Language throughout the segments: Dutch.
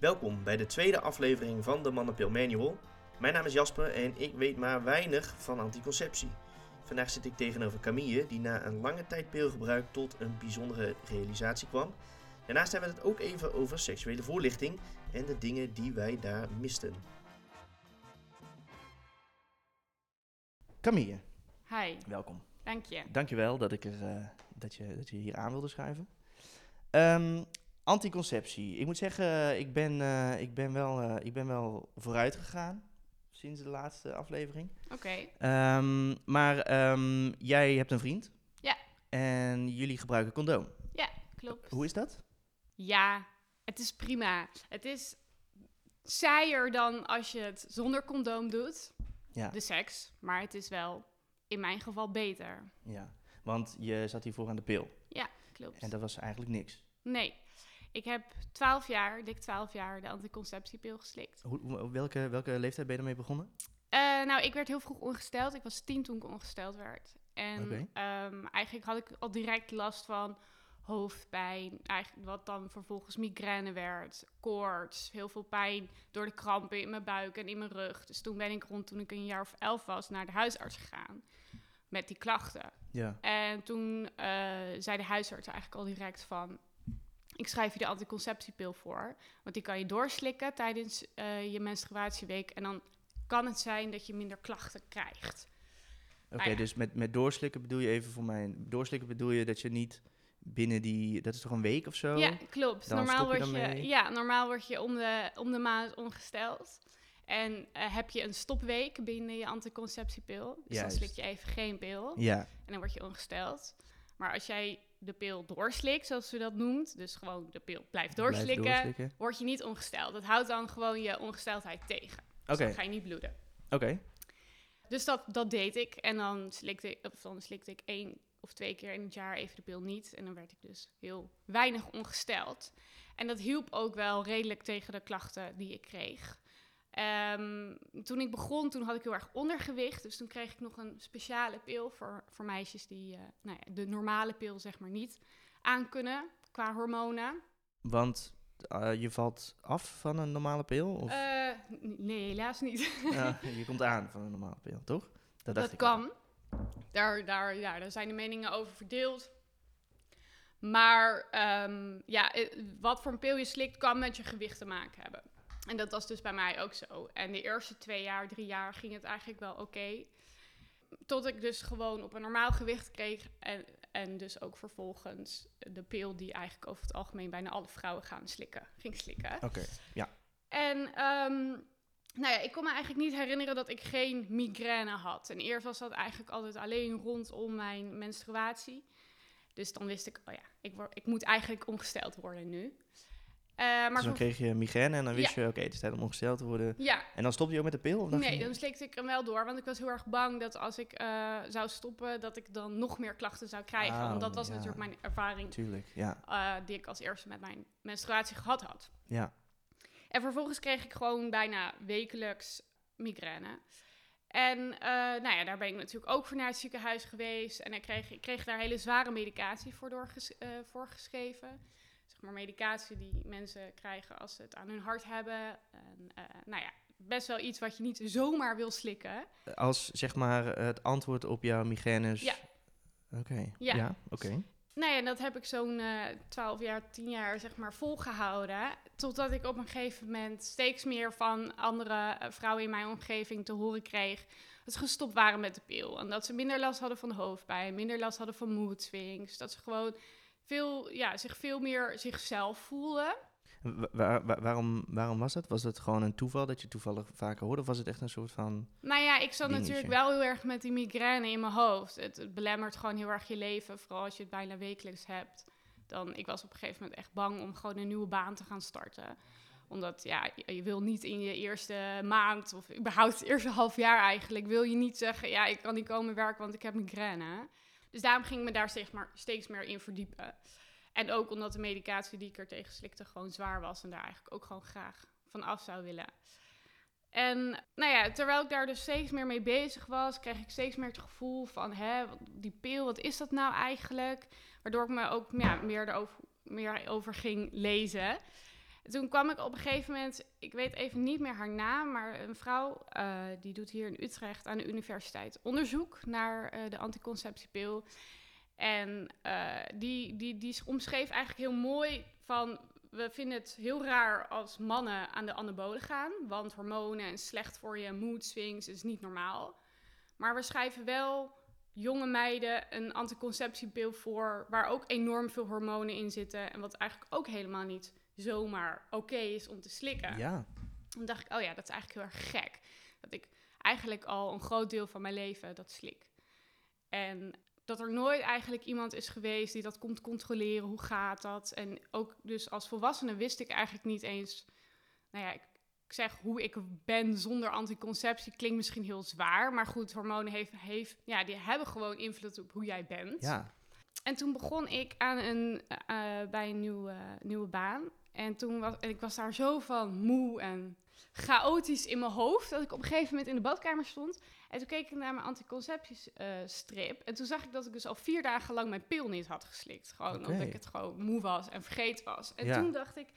Welkom bij de tweede aflevering van de Mannenpil Manual. Mijn naam is Jasper en ik weet maar weinig van anticonceptie. Vandaag zit ik tegenover Camille, die na een lange tijd pilgebruik tot een bijzondere realisatie kwam. Daarnaast hebben we het ook even over seksuele voorlichting en de dingen die wij daar misten. Camille, Hi, welkom. dank je. Dankjewel dat, ik er, eh, dat, je, dat je hier aan wilde schuiven. Ehm, anticonceptie. Ik moet zeggen, ik ben, eh, ik ben, wel, eh, ik ben wel vooruit gegaan sinds de laatste aflevering. Oké, Ehm, maar ehm, jij hebt een vriend. Ja. En jullie gebruiken condoom. klopt. Hoe is dat? Ja, het is prima. Het is saaier dan als je het zonder condoom doet, Ja. de seks. Maar het is wel in mijn geval beter. ja. Want je zat hiervoor aan de pil. Klopt. En dat was eigenlijk niks. Nee, ik heb 12 jaar, dik 12 jaar, de anticonceptiepil geslikt. Hoe, welke, welke leeftijd ben je ermee begonnen? Eh, nou, ik werd heel vroeg ongesteld. Ik was tien toen ik ongesteld werd. En ehm, eigenlijk had ik al direct last van hoofdpijn. Eigenlijk wat dan vervolgens migraine werd. Koorts, heel veel pijn door de krampen in mijn buik en in mijn rug. Dus toen ben ik rond toen ik een jaar of elf was naar de huisarts gegaan. Met die klachten. Ja. En toen eh, zei de huisarts eigenlijk al direct van... Ik schrijf je de anticonceptiepil voor. Want die kan je doorslikken tijdens eh, je menstruatieweek. En dan kan het zijn dat je minder klachten krijgt. Oké, Ah, ja. dus met, met doorslikken bedoel je even voor mij. Doorslikken bedoel je dat je niet binnen die. Dat is toch een week of zo? Ja, klopt. Dan normaal je word je, ja, normaal word je om de, om de maand ongesteld. En eh, heb je een stopweek binnen je anticonceptiepil. Dus Juist. dan slik je even geen pil. Ja, En dan word je ongesteld. Maar als jij de pil doorslikt, zoals ze dat noemt, dus gewoon de pil blijft blijf doorslikken, doorslikken. word je niet ongesteld. Dat houdt dan gewoon je ongesteldheid tegen. Dus dan ga je niet bloeden. oké. Dus dat, dat deed ik. En dan slikte, ik, of dan slikte ik één of twee keer in het jaar even de pil niet. En dan werd ik dus heel weinig ongesteld. En dat hielp ook wel redelijk tegen de klachten die ik kreeg. Ehm, toen ik begon, toen had ik heel erg ondergewicht. Dus toen kreeg ik nog een speciale pil voor, voor meisjes die eh, nou ja, de normale pil zeg maar niet aankunnen qua hormonen. Want eh, je valt af van een normale pil? Of? Eh, nee, helaas niet. Ja, je komt aan van een normale pil, toch? Dat ik kan. Daar, daar, ja, daar zijn de meningen over verdeeld. Maar ehm, ja, wat voor een pil je slikt, kan met je gewicht te maken hebben. En dat was dus bij mij ook zo. En de eerste twee jaar, drie jaar ging het eigenlijk wel oké. Tot ik dus gewoon op een normaal gewicht kreeg. En, en dus ook vervolgens de pil die eigenlijk over het algemeen bijna alle vrouwen gaan slikken, ging slikken. Oké, En ehm, nou ja, ik kon me eigenlijk niet herinneren dat ik geen migraine had. En eerst was dat eigenlijk altijd alleen rondom mijn menstruatie. Dus dan wist ik, oh ja, ik, word, ik moet eigenlijk ongesteld worden nu. Eh, maar dus dan kreeg je migraine en dan wist je, oké, het is tijd om ongesteld te worden. ja, En dan stopte je ook met de pil? Of nee, dan slikte ik hem wel door. Want ik was heel erg bang dat als ik eh, zou stoppen, dat ik dan nog meer klachten zou krijgen. Oh, want dat was natuurlijk mijn ervaring Tuurlijk, ja. eh, die ik als eerste met mijn menstruatie gehad had. Ja, En vervolgens kreeg ik gewoon bijna wekelijks migraine. En nou ja, daar ben ik natuurlijk ook voor naar het ziekenhuis geweest. En ik kreeg, ik kreeg daar hele zware medicatie voor doorges, eh, voorgeschreven. Zeg maar medicatie die mensen krijgen als ze het aan hun hart hebben. En, eh, nou ja, best wel iets wat je niet zomaar wil slikken. als zeg maar het antwoord op jouw migraines. Ja. Oké, Ja. ja, oké. Nou ja, en dat heb ik zo'n eh 12 jaar, 10 jaar zeg maar volgehouden. Totdat ik op een gegeven moment steeds meer van andere eh, vrouwen in mijn omgeving te horen kreeg dat ze gestopt waren met de pil. En dat ze minder last hadden van hoofdpijn, minder last hadden van mood swings. Dat ze gewoon veel, ja, zich veel meer zichzelf voelden. Wa- waar- waar- waarom, waarom was dat? Was het gewoon een toeval dat je toevallig vaker hoorde? Of was het echt een soort van... Nou ja, ik zat Dingetje. natuurlijk wel heel erg met die migraine in mijn hoofd. Het, het belemmert gewoon heel erg je leven, vooral als je het bijna wekelijks hebt. Dan, ik was op een gegeven moment echt bang om gewoon een nieuwe baan te gaan starten. Omdat, ja, je, je wil niet in je eerste maand, of überhaupt het eerste half jaar eigenlijk, wil je niet zeggen, ja, ik kan niet komen werken, want ik heb migraine. Dus daarom ging ik me daar steeds, maar, steeds meer in verdiepen. En ook omdat de medicatie die ik er tegen slikte gewoon zwaar was en daar eigenlijk ook gewoon graag van af zou willen. En nou ja, terwijl ik daar dus steeds meer mee bezig was, kreeg ik steeds meer het gevoel van, hè, die pil, wat is dat nou eigenlijk? Waardoor ik me ook ja, meer, erover, meer over ging lezen. En toen kwam ik op een gegeven moment, ik weet even niet meer haar naam, maar een vrouw uh, die doet hier in Utrecht aan de universiteit onderzoek naar uh, de anticonceptiepil. En uh, die, die, die omschreef eigenlijk heel mooi van we vinden het heel raar als mannen aan de anabolen gaan, want hormonen en slecht voor je, mood swings is niet normaal. Maar we schrijven wel jonge meiden een anticonceptiepil voor waar ook enorm veel hormonen in zitten en wat eigenlijk ook helemaal niet zomaar oké is om te slikken. Ja. Dan dacht ik, oh ja, dat is eigenlijk heel erg gek. Dat ik eigenlijk al een groot deel van mijn leven dat slik. En dat er nooit eigenlijk iemand is geweest die dat komt controleren. Hoe gaat dat? En ook dus als volwassene wist ik eigenlijk niet eens. Nou ja, ik, ik zeg hoe ik ben zonder anticonceptie klinkt misschien heel zwaar. Maar goed, hormonen heeft, heeft, ja, die hebben gewoon invloed op hoe jij bent. Ja. En toen begon ik aan een, uh, bij een nieuwe, nieuwe baan. En toen was en ik was daar zo van moe en chaotisch in mijn hoofd. Dat ik op een gegeven moment in de badkamer stond. En toen keek ik naar mijn anticonceptiestrip. Uh, en toen zag ik dat ik dus al vier dagen lang mijn pil niet had geslikt. Gewoon okay. omdat ik het gewoon moe was en vergeten was. En ja. toen dacht ik,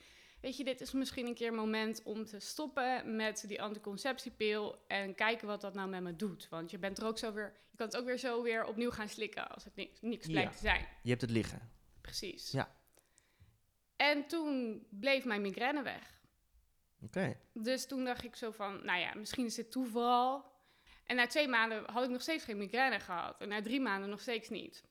weet je, dit is misschien een keer een moment om te stoppen met die anticonceptiepil. En kijken wat dat nou met me doet. Want je bent er ook zo weer, je kan het ook weer zo weer opnieuw gaan slikken als het niks, niks blijkt ja. te zijn. Je hebt het liggen. Precies. Ja. En toen bleef mijn migraine weg. Oké. Okay. Dus toen dacht ik zo van, nou ja, misschien is dit toeval. En na twee maanden had ik nog steeds geen migraine gehad. En na drie maanden nog steeds niet.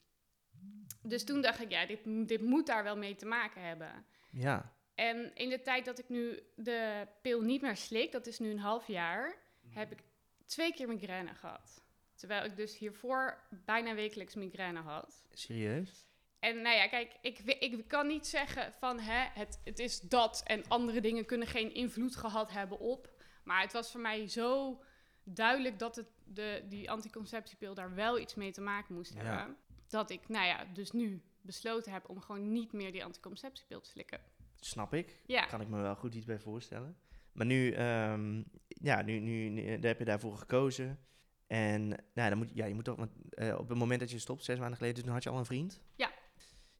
Dus toen dacht ik, ja, dit, dit moet daar wel mee te maken hebben. Ja. En in de tijd dat ik nu de pil niet meer slik, dat is nu een half jaar, heb ik twee keer migraine gehad. Terwijl ik dus hiervoor bijna wekelijks migraine had. Serieus? En nou ja, kijk, ik, ik kan niet zeggen van hè, het, het is dat en andere dingen kunnen geen invloed gehad hebben op. Maar het was voor mij zo duidelijk dat het de, die anticonceptiepil daar wel iets mee te maken moest hebben. Ja. Dat ik, nou ja, dus nu besloten heb om gewoon niet meer die anticonceptiepil te slikken. Snap ik. Ja. Kan ik me wel goed iets bij voorstellen. Maar nu, um, ja, nu, nu, nu daar heb je daarvoor gekozen. En nou, dan moet, ja, je moet toch, want, uh, op het moment dat je stopt, zes maanden geleden, toen had je al een vriend. Ja.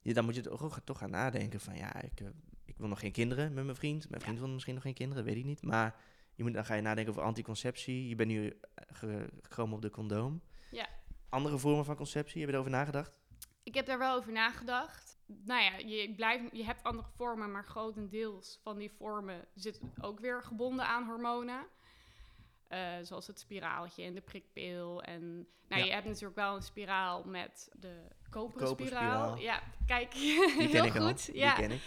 Dan moet je toch, toch gaan nadenken van, ja, ik, uh, ik wil nog geen kinderen met mijn vriend. Mijn vriend wil misschien nog geen kinderen, weet ik niet. Maar je moet, dan ga je nadenken over anticonceptie. Je bent nu ge, gekomen op de condoom. Ja. Andere vormen van conceptie, heb je erover nagedacht? Ik heb daar wel over nagedacht. Nou ja, je, blijft, je hebt andere vormen, maar grotendeels van die vormen zit ook weer gebonden aan hormonen. Uh, zoals het spiraaltje en de prikpil. En nou, Ja. je hebt natuurlijk wel een spiraal met de koperen Koperspiraal. spiraal. Ja, kijk, heel al. goed. Ja. ken ik.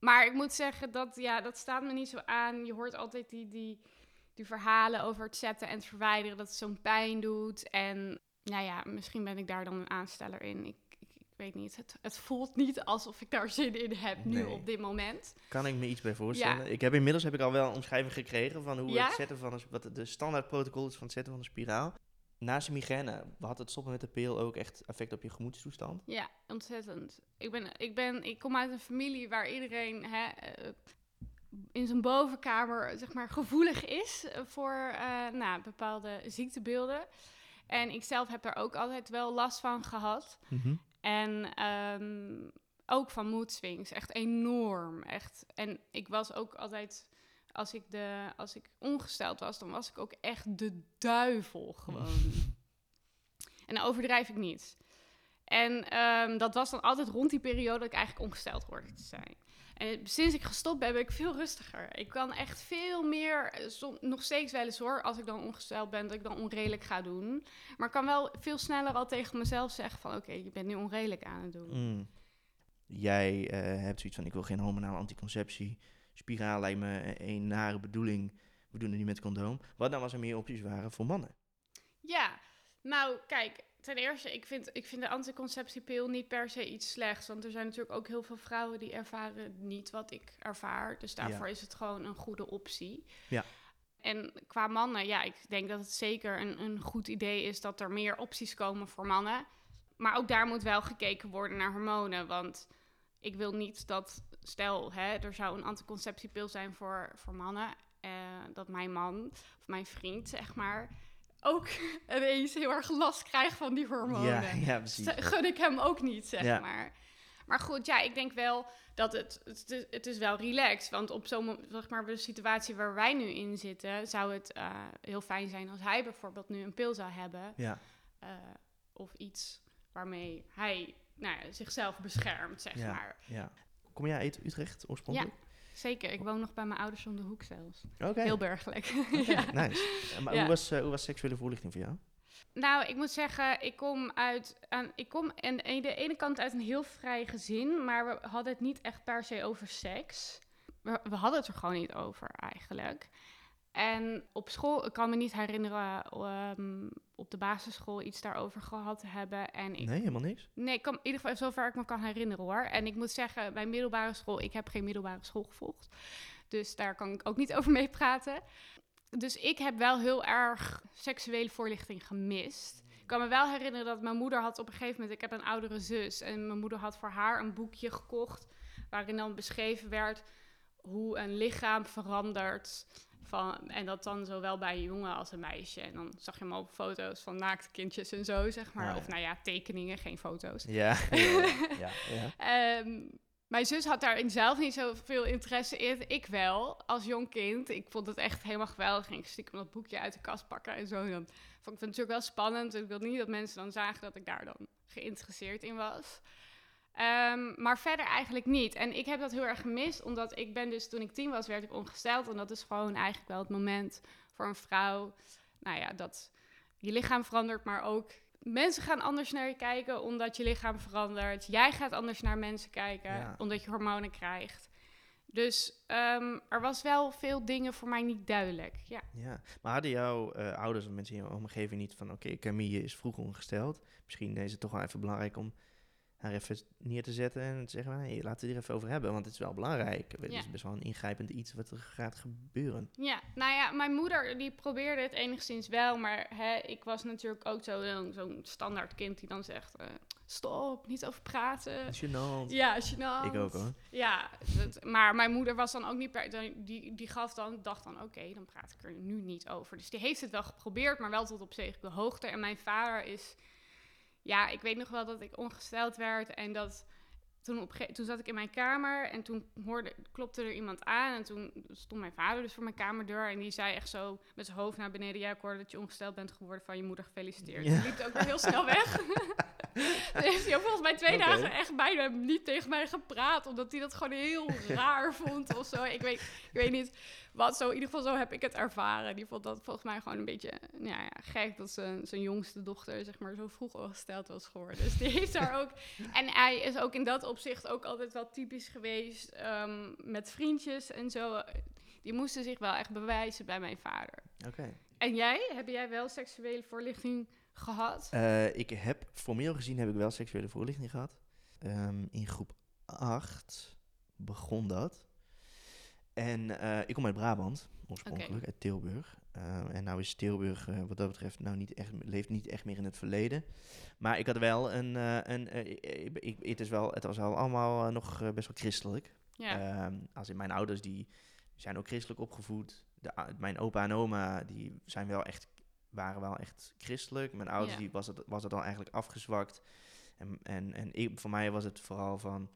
Maar ik moet zeggen, dat, ja, dat staat me niet zo aan. Je hoort altijd die, die, die verhalen over het zetten en het verwijderen, dat het zo'n pijn doet. En nou ja, misschien ben ik daar dan een aansteller in. Ik weet niet. Het, het voelt niet alsof ik daar zin in heb nu op dit moment. Kan ik me iets bij voorstellen. Ja. Ik heb inmiddels heb ik al wel een omschrijving gekregen van hoe Ja? het zetten van een, wat de standaardprotocol is van het zetten van een spiraal. Naast de migraine had het stoppen met de pil ook echt effect op je gemoedstoestand. Ja, ontzettend. Ik, ben, ik, ben, ik kom uit een familie waar iedereen hè, eh, in zijn bovenkamer zeg maar, gevoelig is voor eh, nou, bepaalde ziektebeelden. En ik zelf heb daar ook altijd wel last van gehad. En ehm, ook van mood swings, echt enorm. Echt. En ik was ook altijd, als ik, de, als ik ongesteld was, dan was ik ook echt de duivel gewoon. en dan overdrijf ik niet. En ehm, dat was dan altijd rond die periode dat ik eigenlijk ongesteld hoorde te zijn. En sinds ik gestopt ben, ben ik veel rustiger. Ik kan echt veel meer, eh, som- nog steeds wel eens hoor, als ik dan ongesteld ben, dat ik dan onredelijk ga doen. Maar ik kan wel veel sneller al tegen mezelf zeggen van, oké, je bent nu onredelijk aan het doen. Mm. Jij eh, hebt zoiets van, ik wil geen hormonale anticonceptie. Spiraal lijkt me een nare bedoeling. We doen het niet met condoom. Wat nou als er meer opties waren voor mannen? Ja, nou kijk, ten eerste, ik vind, ik vind de anticonceptiepil niet per se iets slechts. Want er zijn natuurlijk ook heel veel vrouwen die ervaren niet wat ik ervaar. Dus daarvoor is het gewoon een goede optie. Ja. En qua mannen, ja, ik denk dat het zeker een, een goed idee is dat er meer opties komen voor mannen. Maar ook daar moet wel gekeken worden naar hormonen. Want ik wil niet dat, stel, hè, er zou een anticonceptiepil zijn voor, voor mannen. eh, dat mijn man of mijn vriend, zeg maar, ook ineens heel erg last krijgt van die hormonen. Ja, ja, precies. Gun ik hem ook niet, zeg Ja. maar. Maar goed, ja, ik denk wel dat het, het, is, het is wel relaxed. Want op zo'n zeg maar, de situatie waar wij nu in zitten, zou het eh, heel fijn zijn als hij bijvoorbeeld nu een pil zou hebben. Ja. eh, of iets waarmee hij nou, ja, zichzelf beschermt, zeg Ja. maar. ja. Kom jij uit Utrecht oorspronkelijk? Zeker, ik woon nog bij mijn ouders om de hoek zelfs. Oké. Heel burgerlijk. Oké, ja. Nice. Maar Ja. hoe, was, eh, hoe was seksuele voorlichting voor jou? Nou, ik moet zeggen, ik kom uit. Aan, ik kom aan de ene kant uit een heel vrij gezin, maar we hadden het niet echt per se over seks. We, we hadden het er gewoon niet over eigenlijk. En op school, ik kan me niet herinneren ehm, op de basisschool iets daarover gehad te hebben. En ik, Nee, helemaal niks? Nee, ik kan, in ieder geval zover ik me kan herinneren hoor. En ik moet zeggen, bij middelbare school, ik heb geen middelbare school gevolgd. Dus daar kan ik ook niet over meepraten. Dus ik heb wel heel erg seksuele voorlichting gemist. Ik kan me wel herinneren dat mijn moeder had op een gegeven moment... Ik heb een oudere zus en mijn moeder had voor haar een boekje gekocht... waarin dan beschreven werd hoe een lichaam verandert... Van, en dat dan zowel bij een jongen als een meisje. En dan zag je hem op foto's van naakte kindjes en zo, zeg maar. Ja. Of nou ja, tekeningen, geen foto's. Ja. ja. Ehm, mijn zus had daarin zelf niet zoveel interesse in. Ik wel, als jong kind. Ik vond het echt helemaal geweldig. Ging ik stiekem dat boekje uit de kast pakken en zo. En dan vond ik het natuurlijk wel spannend. Ik wilde niet dat mensen dan zagen dat ik daar dan geïnteresseerd in was. Ehm, maar verder eigenlijk niet. En ik heb dat heel erg gemist, omdat ik ben dus toen ik tien was, werd ik ongesteld. En dat is gewoon eigenlijk wel het moment voor een vrouw, nou ja, dat je lichaam verandert, maar ook mensen gaan anders naar je kijken omdat je lichaam verandert. Jij gaat anders naar mensen kijken Ja. omdat je hormonen krijgt. Dus ehm, er was wel veel dingen voor mij niet duidelijk. Ja. Ja, maar hadden jouw eh, ouders of mensen in je omgeving niet van... oké, Camille is vroeg ongesteld. Misschien is het toch wel even belangrijk om haar even neer te zetten... en te zeggen, hey, laten we het er even over hebben, want het is wel belangrijk. Het Ja. is best wel een ingrijpend iets wat er gaat gebeuren. Ja, nou ja, mijn moeder die probeerde het enigszins wel, maar hè, ik was natuurlijk ook zo- zo'n standaard kind die dan zegt, eh, stop, niet over praten. Gênant. Ja, gênant. Ik ook hoor. Ja, dat- maar mijn moeder was dan ook niet per, dan- die, die gaf dan, dacht dan, oké, dan praat ik er nu niet over. Dus die heeft het wel geprobeerd, maar wel tot op zekere hoogte. En mijn vader is, ja, ik weet nog wel dat ik ongesteld werd en dat toen, op, toen zat ik in mijn kamer en toen hoorde, klopte er iemand aan en toen stond mijn vader dus voor mijn kamerdeur en die zei echt zo met zijn hoofd naar beneden, ja, ik hoorde dat je ongesteld bent geworden van je moeder gefeliciteerd. Ja. Die liep ook weer heel snel weg. Heeft hij volgens mij twee dagen echt bijna niet tegen mij gepraat. Omdat hij dat gewoon heel raar vond of zo. Ik weet, ik weet niet wat zo. In ieder geval zo heb ik het ervaren. Die vond dat volgens mij gewoon een beetje nou ja, gek. Dat zijn, zijn jongste dochter zeg maar zo vroeg al gesteld was geworden. Dus die heeft daar ook... En hij is ook in dat opzicht ook altijd wel typisch geweest. ehm, met vriendjes en zo. Die moesten zich wel echt bewijzen bij mijn vader. Oké. En jij? Heb jij wel seksuele voorlichting gehad? Eh, ik heb, formeel gezien heb ik wel seksuele voorlichting gehad. Ehm, in groep 8 begon dat. En eh, ik kom uit Brabant, oorspronkelijk, uit Tilburg. Ehm, en nou is Tilburg eh, wat dat betreft nou niet echt, leeft niet echt meer in het verleden. Maar ik had wel een, een ik- ik- het, is wel, het was wel allemaal nog best wel christelijk. ja. Ehm, als in mijn ouders, die zijn ook christelijk opgevoed. De, mijn opa en oma, die zijn wel echt, waren wel echt christelijk. Mijn ouders, Ja. die was het, was het al eigenlijk afgezwakt. En, en, en ik, voor mij was het vooral van,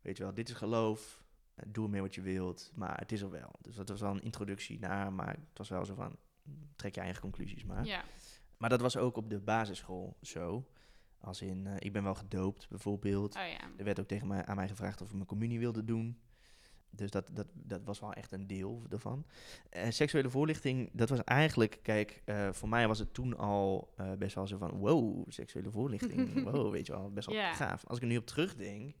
weet je wel, dit is geloof. Doe ermee wat je wilt, maar het is er wel. Dus dat was wel een introductie naar, maar het was wel zo van, mm, trek je eigen conclusies maar. ja. Maar dat was ook op de basisschool zo. Als in, eh, ik ben wel gedoopt bijvoorbeeld. Oh ja. Er werd ook tegen mij, aan mij gevraagd of ik mijn communie wilde doen. Dus dat, dat, dat was wel echt een deel ervan. En seksuele voorlichting, dat was eigenlijk, kijk, eh, voor mij was het toen al eh, best wel zo van, wow, seksuele voorlichting, wow, weet je wel, best wel gaaf. Als ik er nu op terugdenk,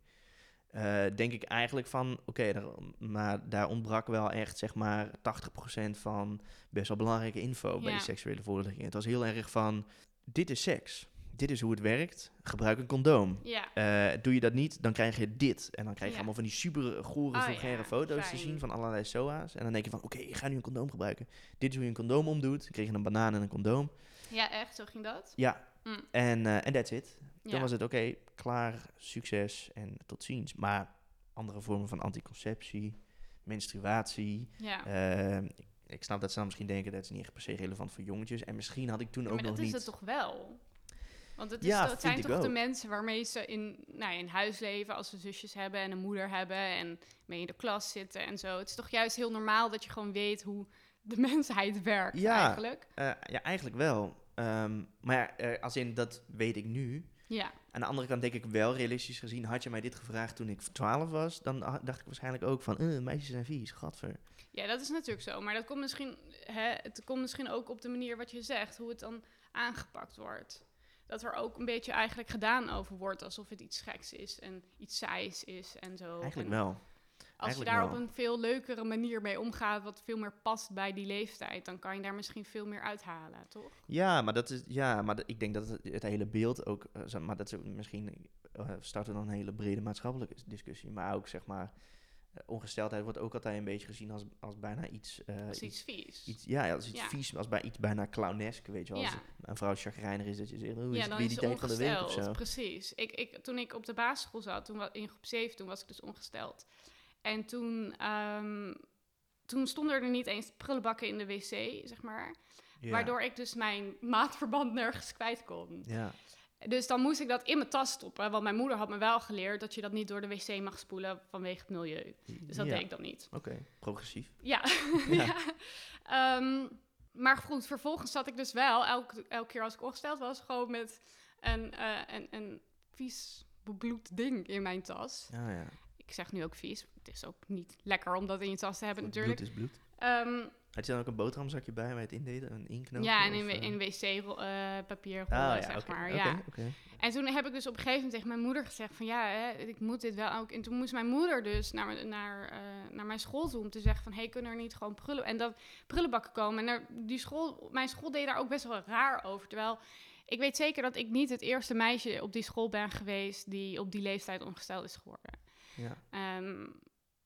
eh, denk ik eigenlijk van, oké, daar- maar daar ontbrak wel echt, zeg maar, 80% van best wel belangrijke info bij die seksuele voorlichting. Het was heel erg van, dit is seks, dit is hoe het werkt, gebruik een condoom. Ja. Eh, doe je dat niet, dan krijg je dit. En dan krijg je Ja. allemaal van die super gore, Oh vulgaire foto's te zien van allerlei SOA's. En dan denk je van, oké, ik ga nu een condoom gebruiken. Dit is hoe je een condoom omdoet. Kreeg je een banaan en een condoom. ja, echt, zo ging dat. Ja, Mm. en eh, en that's it. Dan was het, oké, klaar, succes en tot ziens. Maar andere vormen van anticonceptie, menstruatie. Ja. eh, ik, snap dat ze dan misschien denken, dat is niet echt per se relevant voor jongetjes. En misschien had ik toen Ja, ook maar nog dat is niet... het toch wel? Want het, is Ja, zijn toch de mensen waarmee ze in, nou, ja, in huis leven, als ze zusjes hebben en een moeder hebben en mee in de klas zitten en zo. Het is toch juist heel normaal dat je gewoon weet hoe de mensheid werkt Ja. eigenlijk. Eh, ja, eigenlijk wel. Ehm, maar eh, als in, dat weet ik nu. Ja, Aan de andere kant denk ik wel, realistisch gezien, had je mij dit gevraagd toen ik 12 was, dan dacht ik waarschijnlijk ook van, eh, meisjes zijn vies, gadver. ja, dat is natuurlijk zo. Maar dat komt misschien, hè, het komt misschien ook op de manier wat je zegt, hoe het dan aangepakt wordt. Dat er ook een beetje eigenlijk gedaan over wordt alsof het iets geks is en iets saais is en zo. Eigenlijk En wel. Als je daar wel. op een veel leukere manier mee omgaat, wat veel meer past bij die leeftijd, dan kan je daar misschien veel meer uithalen, toch? Ja, maar dat is, ja, maar ik denk dat het, het hele beeld ook, eh, maar dat is ook misschien, eh, starten dan een hele brede maatschappelijke discussie, maar ook zeg maar, ongesteldheid wordt ook altijd een beetje gezien als, als bijna iets, eh, iets, iets vies. iets- ja, als iets Ja. vies, als bij iets bijna clownesk, weet je wel. Als een vrouw chagrijnig is, dat je zegt, hoe is ja, het weer die van de week of zo. Precies. Ik, ik, toen ik op de basisschool zat, toen wa- in groep 7, toen was ik dus ongesteld. En toen, ehm, toen stonden er niet eens prullenbakken in de wc, zeg maar. Waardoor ik dus mijn maatverband nergens kwijt kon. Ja, Dus dan moest ik dat in mijn tas stoppen. Want mijn moeder had me wel geleerd dat je dat niet door de wc mag spoelen vanwege het milieu. Dus dat ja. deed ik dan niet. Oké, progressief. Ja. Ja. ja. Ehm, maar goed, vervolgens zat ik dus wel, elke, elke keer als ik ongesteld was, gewoon met een, eh, een, een vies bebloed ding in mijn tas. Ja, ja. Ik zeg nu ook vies. Het is ook niet lekker om dat in je tas te hebben Bloed natuurlijk. is bloed. Ehm, Had je dan ook een boterhamzakje bij met indeden, een inknopen? ja, en in, wc-papier Ah, ja, zeg maar. ja. En toen heb ik dus op een gegeven moment tegen mijn moeder gezegd van ja, hè, ik moet dit wel ook. En toen moest mijn moeder dus naar, mijn- naar, eh, naar mijn school toe om te zeggen van hey, kunnen er niet gewoon prullen en dat prullenbakken komen. En er, die school, mijn school deed daar ook best wel raar over. Terwijl ik weet zeker dat ik niet het eerste meisje op die school ben geweest die op die leeftijd ongesteld is geworden. Ja. Ehm,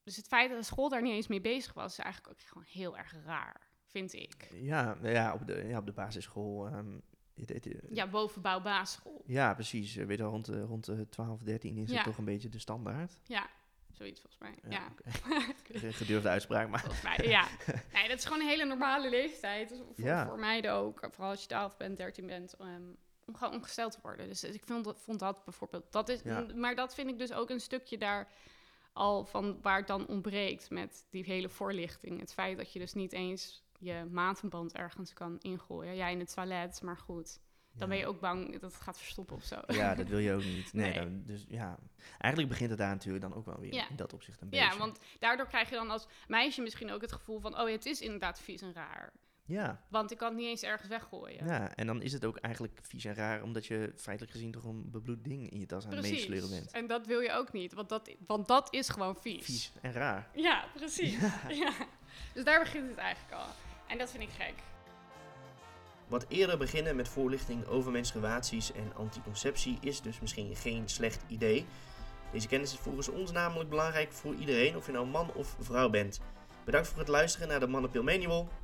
dus het feit dat de school daar niet eens mee bezig was, is eigenlijk ook gewoon heel erg raar, vind ik. Ja, ja, op de, ja, op de basisschool. ehm, het- het- eh, Ja, bovenbouw basisschool. ja, precies. Eh, Weet je rond, de- rond de 12, 13 is Ja. het toch een beetje de standaard. Ja, zoiets volgens mij. Ja. oké. Gedurfde uitspraak, maar... Volgens mij, ja. Nee, dat is gewoon een hele normale leeftijd. Dus voor, Ja. voor meiden ook. Vooral als je 12 bent, 13 bent. ehm, om gewoon ongesteld te worden. Dus ik vond dat, vond dat bijvoorbeeld... Dat is, Ja. Maar dat vind ik dus ook een stukje daar al van waar het dan ontbreekt met die hele voorlichting. Het feit dat je dus niet eens je matenband ergens kan ingooien. Ja, in het toilet, maar goed. Dan ben je ook bang dat het gaat verstoppen of zo. Ja, dat wil je ook niet. Nee, Nee. Dan, dus ja. Eigenlijk begint het daar natuurlijk dan ook wel weer Ja. in dat opzicht een beetje. Ja, want daardoor krijg je dan als meisje misschien ook het gevoel van... oh, het is inderdaad vies en raar. Ja, Want ik kan het niet eens ergens weggooien. ja, en dan is het ook eigenlijk vies en raar, omdat je feitelijk gezien toch een bebloed ding in je tas aan het Precies. meesleuren bent. En dat wil je ook niet, want dat, want dat is gewoon vies. Vies en raar. Ja, precies. Ja. Dus daar begint het eigenlijk al. En dat vind ik gek. Wat eerder beginnen met voorlichting over menstruaties en anticonceptie is dus misschien geen slecht idee. Deze kennis is volgens ons namelijk belangrijk voor iedereen, of je nou man of vrouw bent. Bedankt voor het luisteren naar de Mannenpil Manual.